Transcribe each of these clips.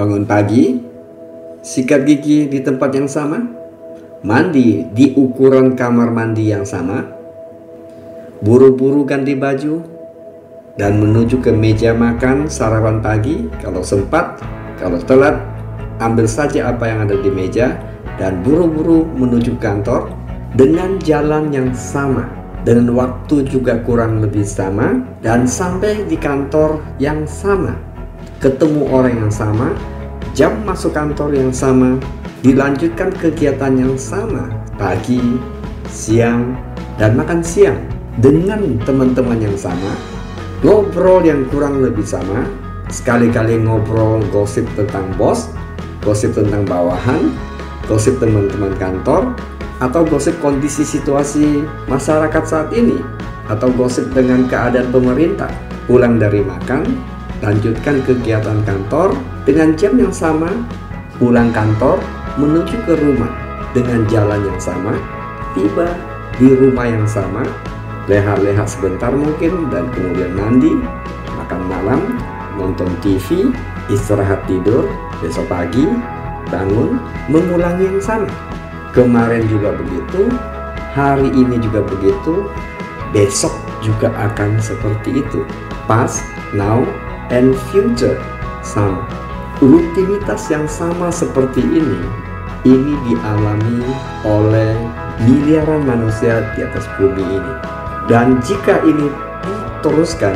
Bangun pagi, sikat gigi di tempat yang sama, mandi di ukuran kamar mandi yang sama, buru-buru ganti baju, dan menuju ke meja makan sarapan pagi kalau sempat, kalau telat, ambil saja apa yang ada di meja dan buru-buru menuju kantor dengan jalan yang sama dengan waktu juga kurang lebih sama dan sampai di kantor yang sama ketemu orang yang sama jam masuk kantor yang sama dilanjutkan kegiatan yang sama pagi siang dan makan siang dengan teman-teman yang sama ngobrol yang kurang lebih sama sekali-kali ngobrol gosip tentang bos gosip tentang bawahan gosip teman-teman kantor atau gosip kondisi situasi masyarakat saat ini atau gosip dengan keadaan pemerintah pulang dari makan lanjutkan kegiatan kantor dengan jam yang sama. Pulang kantor menuju ke rumah dengan jalan yang sama. Tiba di rumah yang sama. Lehat-lehat sebentar mungkin dan kemudian mandi. Makan malam nonton TV istirahat tidur besok pagi bangun mengulangi yang sama. Kemarin juga begitu, hari ini juga begitu, besok juga akan seperti itu. Past, now, and future sama. Rutinitas yang sama seperti ini, ini dialami oleh miliaran manusia di atas bumi ini. Dan jika ini diteruskan,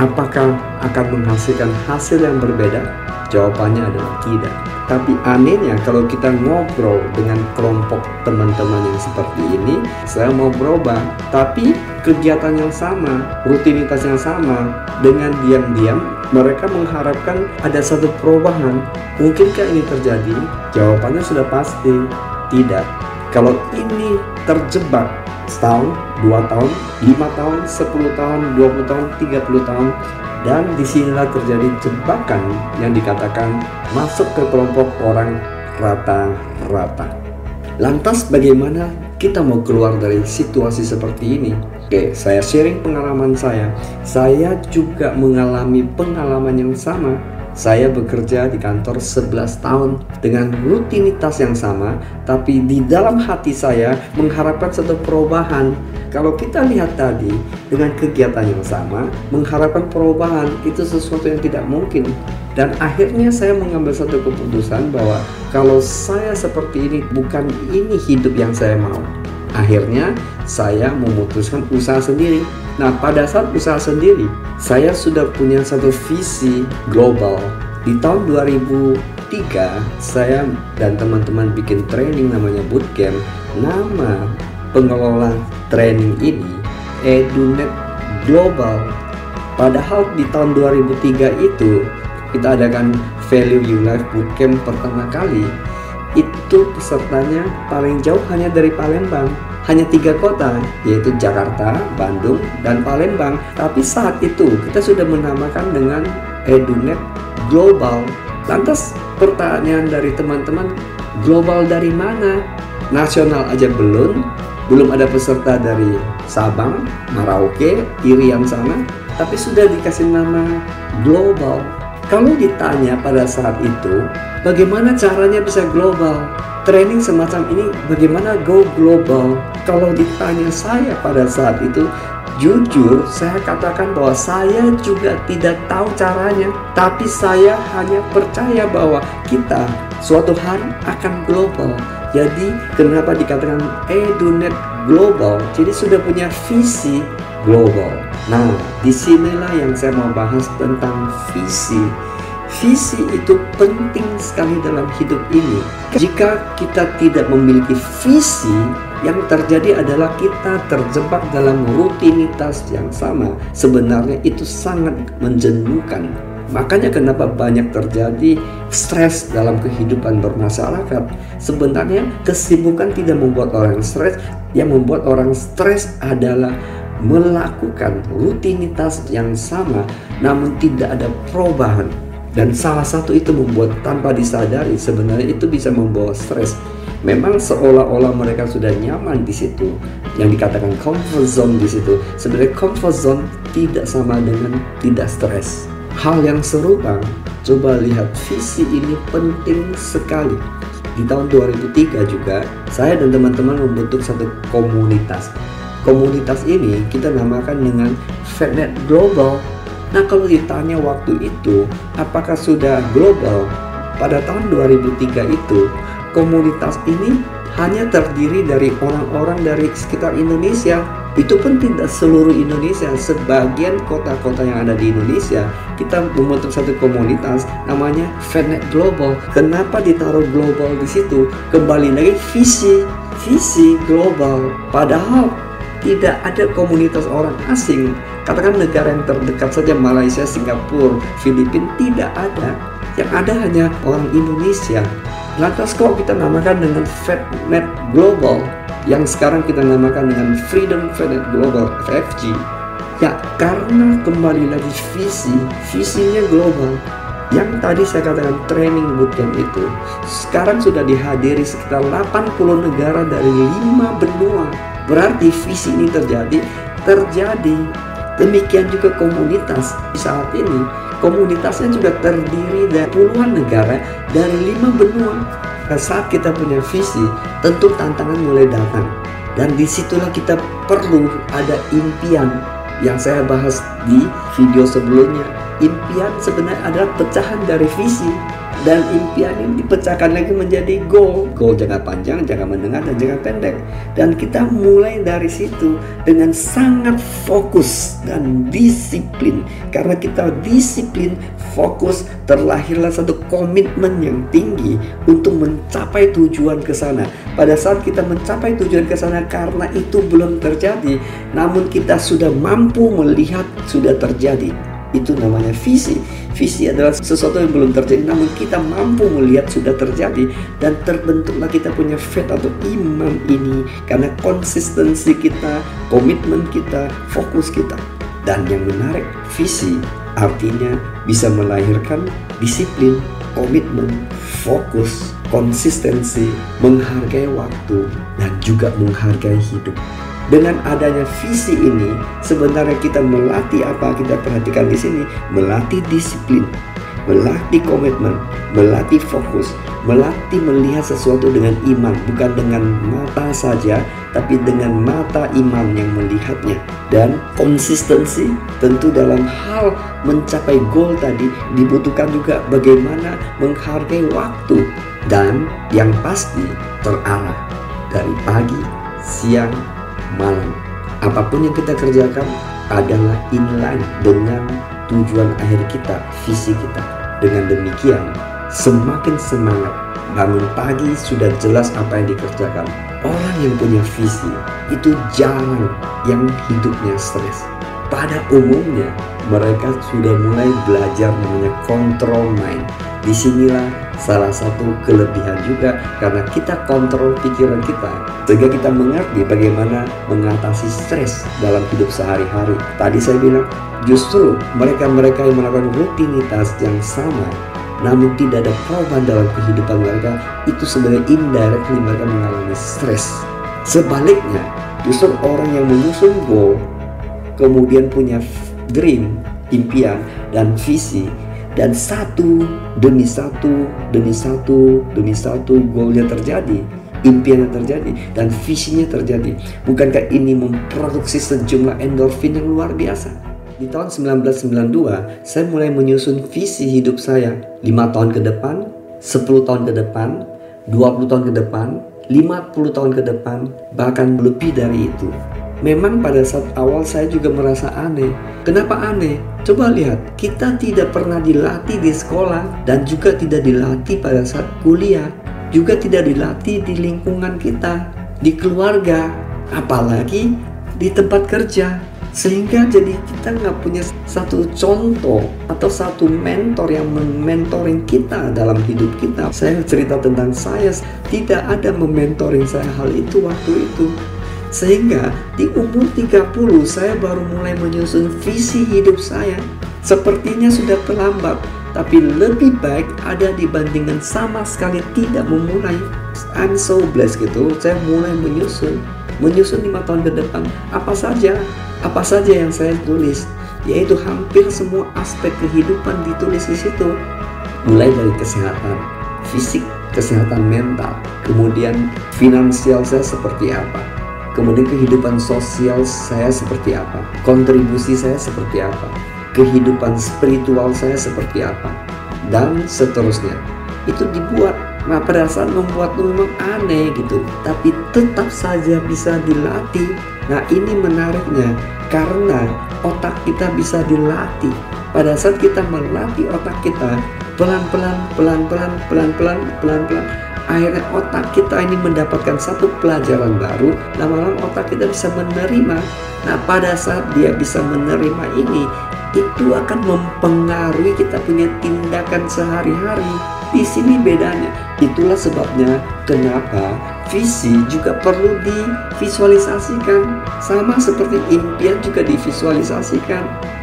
apakah akan menghasilkan hasil yang berbeda? Jawabannya adalah tidak. Tapi anehnya kalau kita ngobrol dengan kelompok teman-teman yang seperti ini, saya mau berubah. Tapi kegiatan yang sama, rutinitas yang sama, dengan diam-diam mereka mengharapkan ada satu perubahan. Mungkinkah ini terjadi? Jawabannya sudah pasti tidak. Kalau ini terjebak setahun, dua tahun, lima tahun, sepuluh tahun, dua puluh tahun, tiga puluh tahun, dan di sinilah terjadi jebakan yang dikatakan masuk ke kelompok orang rata-rata. Lantas bagaimana kita mau keluar dari situasi seperti ini? Oke, saya sharing pengalaman saya. Saya juga mengalami pengalaman yang sama saya bekerja di kantor 11 tahun dengan rutinitas yang sama, tapi di dalam hati saya mengharapkan satu perubahan. Kalau kita lihat tadi dengan kegiatan yang sama, mengharapkan perubahan itu sesuatu yang tidak mungkin. Dan akhirnya saya mengambil satu keputusan bahwa kalau saya seperti ini bukan ini hidup yang saya mau. Akhirnya saya memutuskan usaha sendiri Nah, pada saat usaha sendiri, saya sudah punya satu visi global. Di tahun 2003, saya dan teman-teman bikin training namanya bootcamp. Nama pengelola training ini Edunet Global. Padahal di tahun 2003 itu kita adakan Value You Life Bootcamp pertama kali. Itu pesertanya paling jauh hanya dari Palembang hanya tiga kota yaitu Jakarta, Bandung, dan Palembang. Tapi saat itu kita sudah menamakan dengan Edunet Global. Lantas pertanyaan dari teman-teman, global dari mana? Nasional aja belum, belum ada peserta dari Sabang, Merauke, Irian sana, tapi sudah dikasih nama global. Kalau ditanya pada saat itu, bagaimana caranya bisa global? training semacam ini bagaimana go global? Kalau ditanya saya pada saat itu, jujur saya katakan bahwa saya juga tidak tahu caranya, tapi saya hanya percaya bahwa kita suatu hari akan global. Jadi kenapa dikatakan Edunet global? Jadi sudah punya visi global. Nah, di sinilah yang saya mau bahas tentang visi Visi itu penting sekali dalam hidup ini. Jika kita tidak memiliki visi, yang terjadi adalah kita terjebak dalam rutinitas yang sama. Sebenarnya itu sangat menjenuhkan. Makanya kenapa banyak terjadi stres dalam kehidupan bermasyarakat. Sebenarnya kesibukan tidak membuat orang stres, yang membuat orang stres adalah melakukan rutinitas yang sama namun tidak ada perubahan dan salah satu itu membuat tanpa disadari sebenarnya itu bisa membawa stres. Memang seolah-olah mereka sudah nyaman di situ, yang dikatakan comfort zone di situ. Sebenarnya comfort zone tidak sama dengan tidak stres. Hal yang serupa, coba lihat visi ini penting sekali. Di tahun 2003 juga, saya dan teman-teman membentuk satu komunitas. Komunitas ini kita namakan dengan FedNet Global. Nah kalau ditanya waktu itu, apakah sudah global? Pada tahun 2003 itu, komunitas ini hanya terdiri dari orang-orang dari sekitar Indonesia itu pun tidak seluruh Indonesia sebagian kota-kota yang ada di Indonesia kita membentuk satu komunitas namanya Fednet Global. Kenapa ditaruh global di situ? Kembali lagi visi visi global. Padahal tidak ada komunitas orang asing. Katakan negara yang terdekat saja Malaysia, Singapura, Filipina tidak ada. Yang ada hanya orang Indonesia. Lantas kok kita namakan dengan Fednet Global yang sekarang kita namakan dengan Freedom Feded Global FFG ya karena kembali lagi visi visinya global. Yang tadi saya katakan training bootcamp itu sekarang sudah dihadiri sekitar 80 negara dari 5 benua. Berarti visi ini terjadi terjadi. Demikian juga komunitas. Saat ini komunitasnya juga terdiri dari puluhan negara dari lima benua saat kita punya visi, tentu tantangan mulai datang. Dan di situlah kita perlu ada impian yang saya bahas di video sebelumnya. Impian sebenarnya adalah pecahan dari visi dan impian ini dipecahkan lagi menjadi goal. Goal jangka panjang jangka menengah dan jangka pendek. Dan kita mulai dari situ dengan sangat fokus dan disiplin. Karena kita disiplin fokus terlahirlah satu komitmen yang tinggi untuk mencapai tujuan ke sana. Pada saat kita mencapai tujuan ke sana karena itu belum terjadi namun kita sudah mampu melihat sudah terjadi itu namanya visi. Visi adalah sesuatu yang belum terjadi namun kita mampu melihat sudah terjadi dan terbentuklah kita punya faith atau iman ini karena konsistensi kita, komitmen kita, fokus kita. Dan yang menarik, visi artinya bisa melahirkan disiplin, komitmen, fokus, konsistensi, menghargai waktu, dan juga menghargai hidup. Dengan adanya visi ini, sebenarnya kita melatih apa kita perhatikan di sini, melatih disiplin, melatih komitmen, melatih fokus, melatih melihat sesuatu dengan iman, bukan dengan mata saja, tapi dengan mata iman yang melihatnya. Dan konsistensi tentu dalam hal mencapai goal tadi dibutuhkan juga bagaimana menghargai waktu dan yang pasti terarah dari pagi, siang, malam. Apa pun yang kita kerjakan adalah inline dengan tujuan akhir kita, visi kita. Dengan demikian, semakin semangat bangun pagi sudah jelas apa yang dikerjakan. Orang yang punya visi itu jarang yang hidupnya stres. Pada umumnya mereka sudah mulai belajar namanya control mind. Di sinilah salah satu kelebihan juga karena kita kontrol pikiran kita sehingga kita mengerti bagaimana mengatasi stres dalam hidup sehari-hari. Tadi saya bilang justru mereka-mereka yang melakukan rutinitas yang sama namun tidak ada perubahan dalam kehidupan mereka itu sebenarnya indirectly mereka mengalami stres. Sebaliknya justru orang yang menyusun goal kemudian punya dream impian dan visi dan satu demi satu demi satu demi satu goalnya terjadi impiannya terjadi dan visinya terjadi. Bukankah ini memproduksi sejumlah endorfin yang luar biasa? Di tahun 1992 saya mulai menyusun visi hidup saya. 5 tahun ke depan 10 tahun ke depan 20 tahun ke depan 50 tahun ke depan bahkan lebih dari itu Memang pada saat awal saya juga merasa aneh. Kenapa aneh? Coba lihat, kita tidak pernah dilatih di sekolah dan juga tidak dilatih pada saat kuliah. Juga tidak dilatih di lingkungan kita, di keluarga, apalagi di tempat kerja. Sehingga jadi kita nggak punya satu contoh atau satu mentor yang mementoring kita dalam hidup kita. Saya cerita tentang saya, tidak ada mementoring saya hal itu waktu itu sehingga di umur 30 saya baru mulai menyusun visi hidup saya. Sepertinya sudah terlambat, tapi lebih baik ada dibandingkan sama sekali tidak memulai. I'm so blessed gitu, saya mulai menyusun. Menyusun lima tahun ke depan, apa saja, apa saja yang saya tulis. yaitu hampir semua aspek kehidupan ditulis di situ. Mulai dari kesehatan fisik, kesehatan mental, kemudian finansial saya seperti apa, kemudian kehidupan sosial saya seperti apa, kontribusi saya seperti apa, kehidupan spiritual saya seperti apa, dan seterusnya. Itu dibuat. Nah pada saat membuat memang aneh gitu. Tapi tetap saja bisa dilatih. Nah ini menariknya. Karena otak kita bisa dilatih. Pada saat kita melatih otak kita Pelan-pelan, pelan-pelan, pelan-pelan, pelan-pelan Akhirnya otak kita ini mendapatkan satu pelajaran baru Lama-lama otak kita bisa menerima Nah pada saat dia bisa menerima ini Itu akan mempengaruhi kita punya tindakan sehari-hari di sini bedanya. Itulah sebabnya kenapa visi juga perlu divisualisasikan. Sama seperti impian juga divisualisasikan.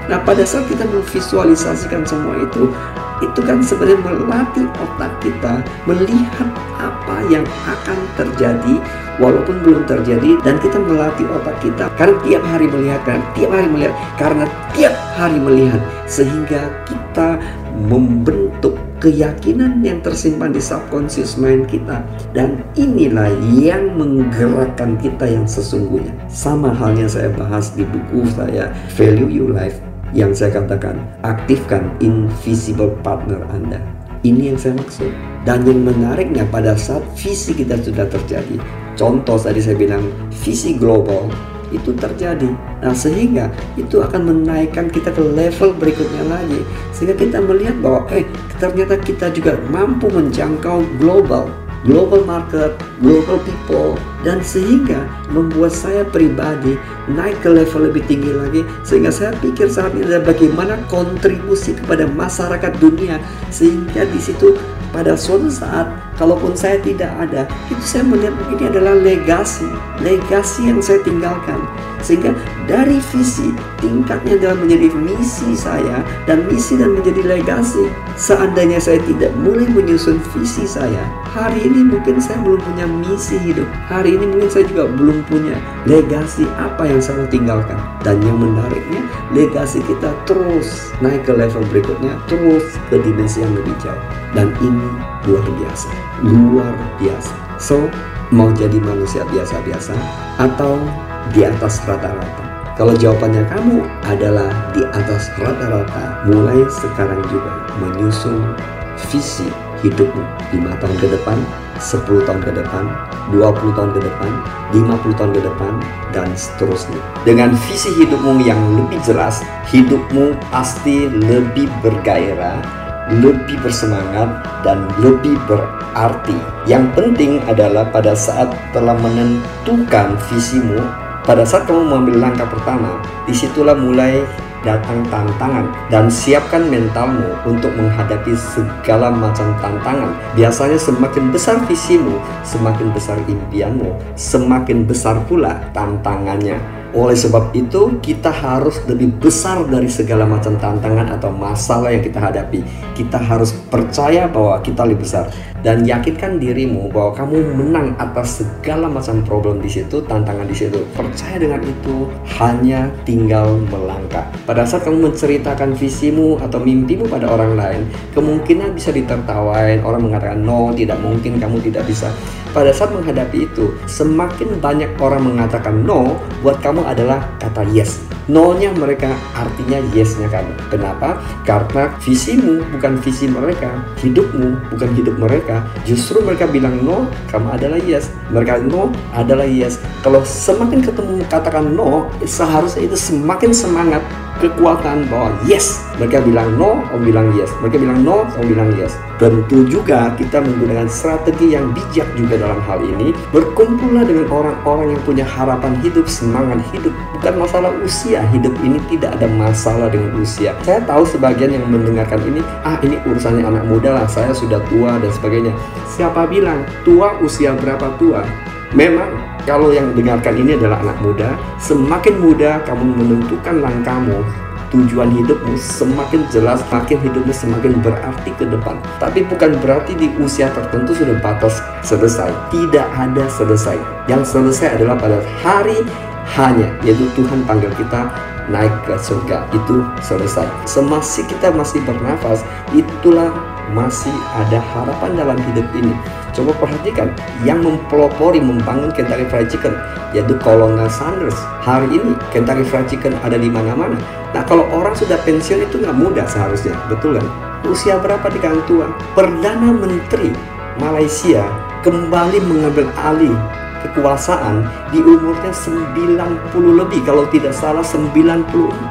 Nah, pada saat kita memvisualisasikan semua itu, itu kan sebenarnya melatih otak kita melihat apa yang akan terjadi walaupun belum terjadi dan kita melatih otak kita. Karena tiap hari melihat kan tiap hari melihat karena tiap hari melihat sehingga kita membentuk keyakinan yang tersimpan di subconscious mind kita. Dan inilah yang menggerakkan kita yang sesungguhnya. Sama halnya saya bahas di buku saya Value Your Life yang saya katakan aktifkan invisible partner Anda ini yang saya maksud dan yang menariknya pada saat visi kita sudah terjadi contoh tadi saya bilang visi global itu terjadi. Nah, sehingga itu akan menaikkan kita ke level berikutnya lagi. Sehingga kita melihat bahwa eh ternyata kita juga mampu menjangkau global, global market, global people dan sehingga membuat saya pribadi naik ke level lebih tinggi lagi sehingga saya pikir saat ini adalah bagaimana kontribusi kepada masyarakat dunia sehingga di situ pada suatu saat kalaupun saya tidak ada itu saya melihat ini adalah legasi legasi yang saya tinggalkan. Sehingga dari visi tingkatnya adalah menjadi misi saya dan misi dan menjadi legasi seandainya saya tidak mulai menyusun visi saya hari ini mungkin saya belum punya misi hidup. Hari ini mungkin saya juga belum punya legasi apa yang saya tinggalkan. Dan yang menariknya legasi kita terus naik ke level berikutnya terus ke dimensi yang lebih jauh. Dan ini luar biasa luar biasa. So mau jadi manusia biasa-biasa atau di atas rata-rata? Kalau jawabannya kamu adalah di atas rata-rata mulai sekarang juga menyusun visi hidupmu. 5 tahun ke depan 10 tahun ke depan 20 tahun ke depan 50 tahun ke depan dan seterusnya. Dengan visi hidupmu yang lebih jelas hidupmu pasti lebih bergairah lebih bersemangat dan lebih berarti. Yang penting adalah pada saat telah menentukan visimu, pada saat kamu mengambil langkah pertama, di situlah mulai datang tantangan dan siapkan mentalmu untuk menghadapi segala macam tantangan. Biasanya semakin besar visimu, semakin besar impianmu, semakin besar pula tantangannya. Oleh sebab itu, kita harus lebih besar dari segala macam tantangan atau masalah yang kita hadapi. Kita harus percaya bahwa kita lebih besar dan yakinkan dirimu bahwa kamu menang atas segala macam problem di situ, tantangan di situ. Percaya dengan itu, hanya tinggal melangkah. Pada saat kamu menceritakan visimu atau mimpimu pada orang lain, kemungkinan bisa ditertawain, orang mengatakan no, tidak mungkin kamu tidak bisa pada saat menghadapi itu, semakin banyak orang mengatakan no, buat kamu adalah kata yes. No-nya mereka artinya yes-nya kamu. Kenapa? Karena visimu bukan visi mereka, hidupmu bukan hidup mereka. Justru mereka bilang no, kamu adalah yes. Mereka no adalah yes. Kalau semakin ketemu katakan no, seharusnya itu semakin semangat kekuatan bahwa yes mereka bilang no om bilang yes mereka bilang no om bilang yes tentu juga kita menggunakan strategi yang bijak juga dalam hal ini berkumpullah dengan orang-orang yang punya harapan hidup semangat hidup bukan masalah usia hidup ini tidak ada masalah dengan usia saya tahu sebagian yang mendengarkan ini ah ini urusannya anak muda lah saya sudah tua dan sebagainya siapa bilang tua usia berapa tua Memang kalau yang dengarkan ini adalah anak muda, semakin muda kamu menentukan langkahmu, tujuan hidupmu semakin jelas, makin hidupmu semakin berarti ke depan. Tapi bukan berarti di usia tertentu sudah batas selesai. Tidak ada selesai. Yang selesai adalah pada hari hanya, yaitu Tuhan panggil kita naik ke surga itu selesai. Semasi kita masih bernafas, itulah masih ada harapan dalam hidup ini. Coba perhatikan yang mempelopori membangun Kentucky Fried Chicken yaitu Colonel Sanders. Hari ini Kentucky Fried Chicken ada di mana-mana. Nah kalau orang sudah pensiun itu nggak mudah seharusnya, betul kan? Usia berapa di tua? Perdana Menteri Malaysia kembali mengambil alih kekuasaan di umurnya 90 lebih kalau tidak salah 94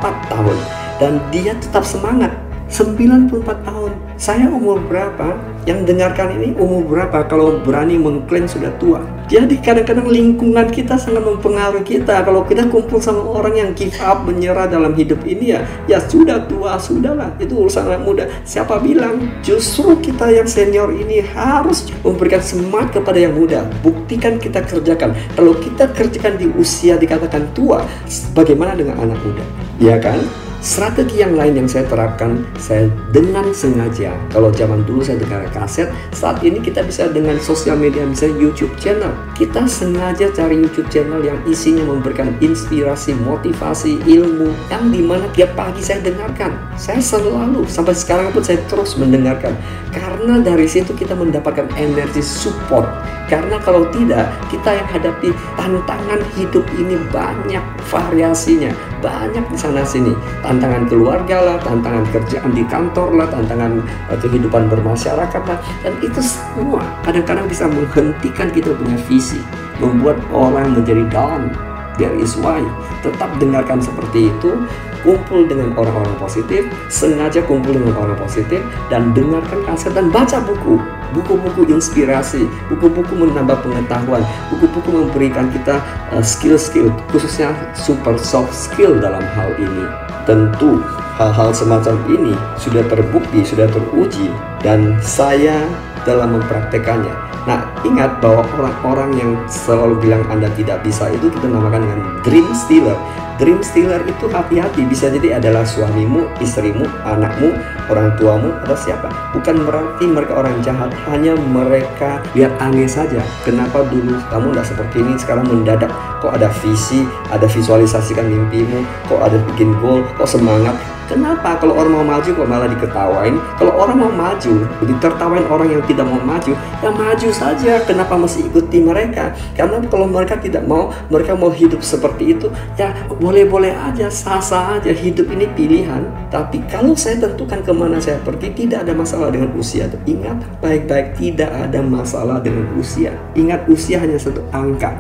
tahun dan dia tetap semangat 94 tahun. Saya umur berapa? Yang dengarkan ini umur berapa kalau berani mengklaim sudah tua? Jadi kadang-kadang lingkungan kita sangat mempengaruhi kita. Kalau kita kumpul sama orang yang give up, menyerah dalam hidup ini ya, ya sudah tua, sudahlah. Itu urusan anak muda. Siapa bilang justru kita yang senior ini harus memberikan semangat kepada yang muda. Buktikan kita kerjakan. Kalau kita kerjakan di usia dikatakan tua, bagaimana dengan anak muda? Ya kan? Strategi yang lain yang saya terapkan, saya dengan sengaja, kalau zaman dulu saya dengar kaset, saat ini kita bisa dengan sosial media, misalnya YouTube channel. Kita sengaja cari YouTube channel yang isinya memberikan inspirasi, motivasi, ilmu, yang di mana tiap pagi saya dengarkan. Saya selalu, sampai sekarang pun saya terus mendengarkan. Karena dari situ kita mendapatkan energi support. Karena kalau tidak, kita yang hadapi tantangan hidup ini banyak variasinya, banyak di sana sini tantangan keluarga lah, tantangan kerjaan di kantor lah, tantangan uh, kehidupan bermasyarakat lah, dan itu semua kadang-kadang bisa menghentikan kita punya visi, membuat orang menjadi down. There is why. Tetap dengarkan seperti itu, kumpul dengan orang-orang positif, sengaja kumpul dengan orang positif, dan dengarkan kaset dan baca buku. Buku-buku inspirasi, buku-buku menambah pengetahuan, buku-buku memberikan kita uh, skill-skill, uh, khususnya super soft skill dalam hal ini. Tentu hal-hal semacam ini sudah terbukti, sudah teruji dan saya dalam mempraktekannya. Nah, ingat bahwa orang-orang yang selalu bilang Anda tidak bisa itu kita namakan dengan dream stealer. Dream stealer itu hati-hati bisa jadi adalah suamimu, istrimu, anakmu, orang tuamu atau siapa. Bukan berarti mereka orang jahat, hanya mereka lihat aneh saja. Kenapa dulu kamu tidak seperti ini, sekarang mendadak kok ada visi, ada visualisasikan mimpimu, kok ada bikin goal, kok semangat. Kenapa kalau orang mau maju kok malah diketawain? Kalau orang mau maju, ditertawain orang yang tidak mau maju, ya maju saja. Kenapa masih ikuti mereka? Karena kalau mereka tidak mau, mereka mau hidup seperti itu, ya boleh-boleh aja, sah-sah aja. Hidup ini pilihan. Tapi kalau saya tentukan ke mana saya pergi, tidak ada masalah dengan usia. Ingat baik-baik, tidak ada masalah dengan usia. Ingat usia hanya satu angka.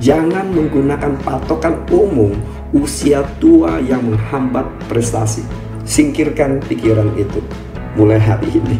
Jangan menggunakan patokan umum usia tua yang menghambat prestasi. Singkirkan pikiran itu mulai hari ini.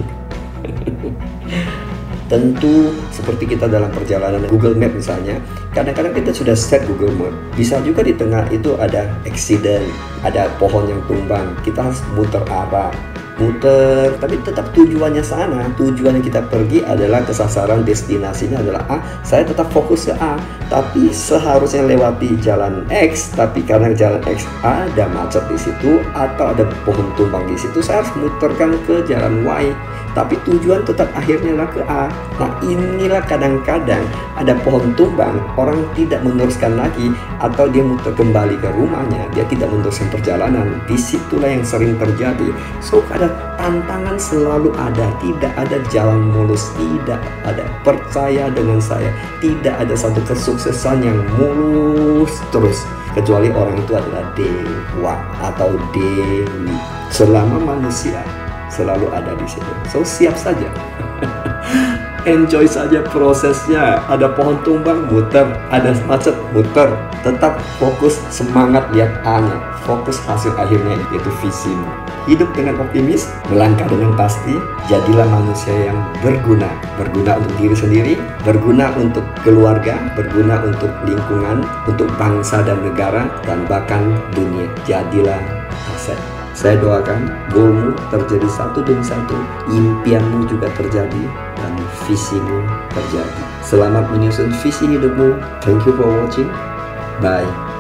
Tentu seperti kita dalam perjalanan Google Map misalnya, kadang-kadang kita sudah set Google Map. Bisa juga di tengah itu ada accident, ada pohon yang tumbang, kita harus muter arah muter tapi tetap tujuannya sana. Tujuan yang kita pergi adalah kesasaran destinasinya adalah A. Saya tetap fokus ke A. Tapi seharusnya lewati jalan X. Tapi karena jalan X ada macet di situ atau ada pohon tumbang di situ saya harus muterkan ke jalan Y. Tapi tujuan tetap akhirnya lah ke A. Nah inilah kadang-kadang ada pohon tumbang orang tidak meneruskan lagi atau dia muter kembali ke rumahnya dia tidak meneruskan perjalanan. Di situlah yang sering terjadi. So ada tantangan selalu ada, tidak ada jalan mulus, tidak ada. Percaya dengan saya, tidak ada satu kesuksesan yang mulus terus kecuali orang itu adalah dewa atau dewi. Selama manusia selalu ada di situ. So siap saja. enjoy saja prosesnya. Ada pohon tumbang, muter. Ada macet, muter. Tetap fokus, semangat lihat A-nya. Fokus hasil akhirnya, yaitu visimu. Hidup dengan optimis, melangkah dengan pasti, jadilah manusia yang berguna. Berguna untuk diri sendiri, berguna untuk keluarga, berguna untuk lingkungan, untuk bangsa dan negara, dan bahkan dunia. Jadilah aset. Saya doakan goalmu terjadi satu demi satu, impianmu juga terjadi, dan visimu terjadi. Selamat menyusun visi hidupmu. Thank you for watching. Bye.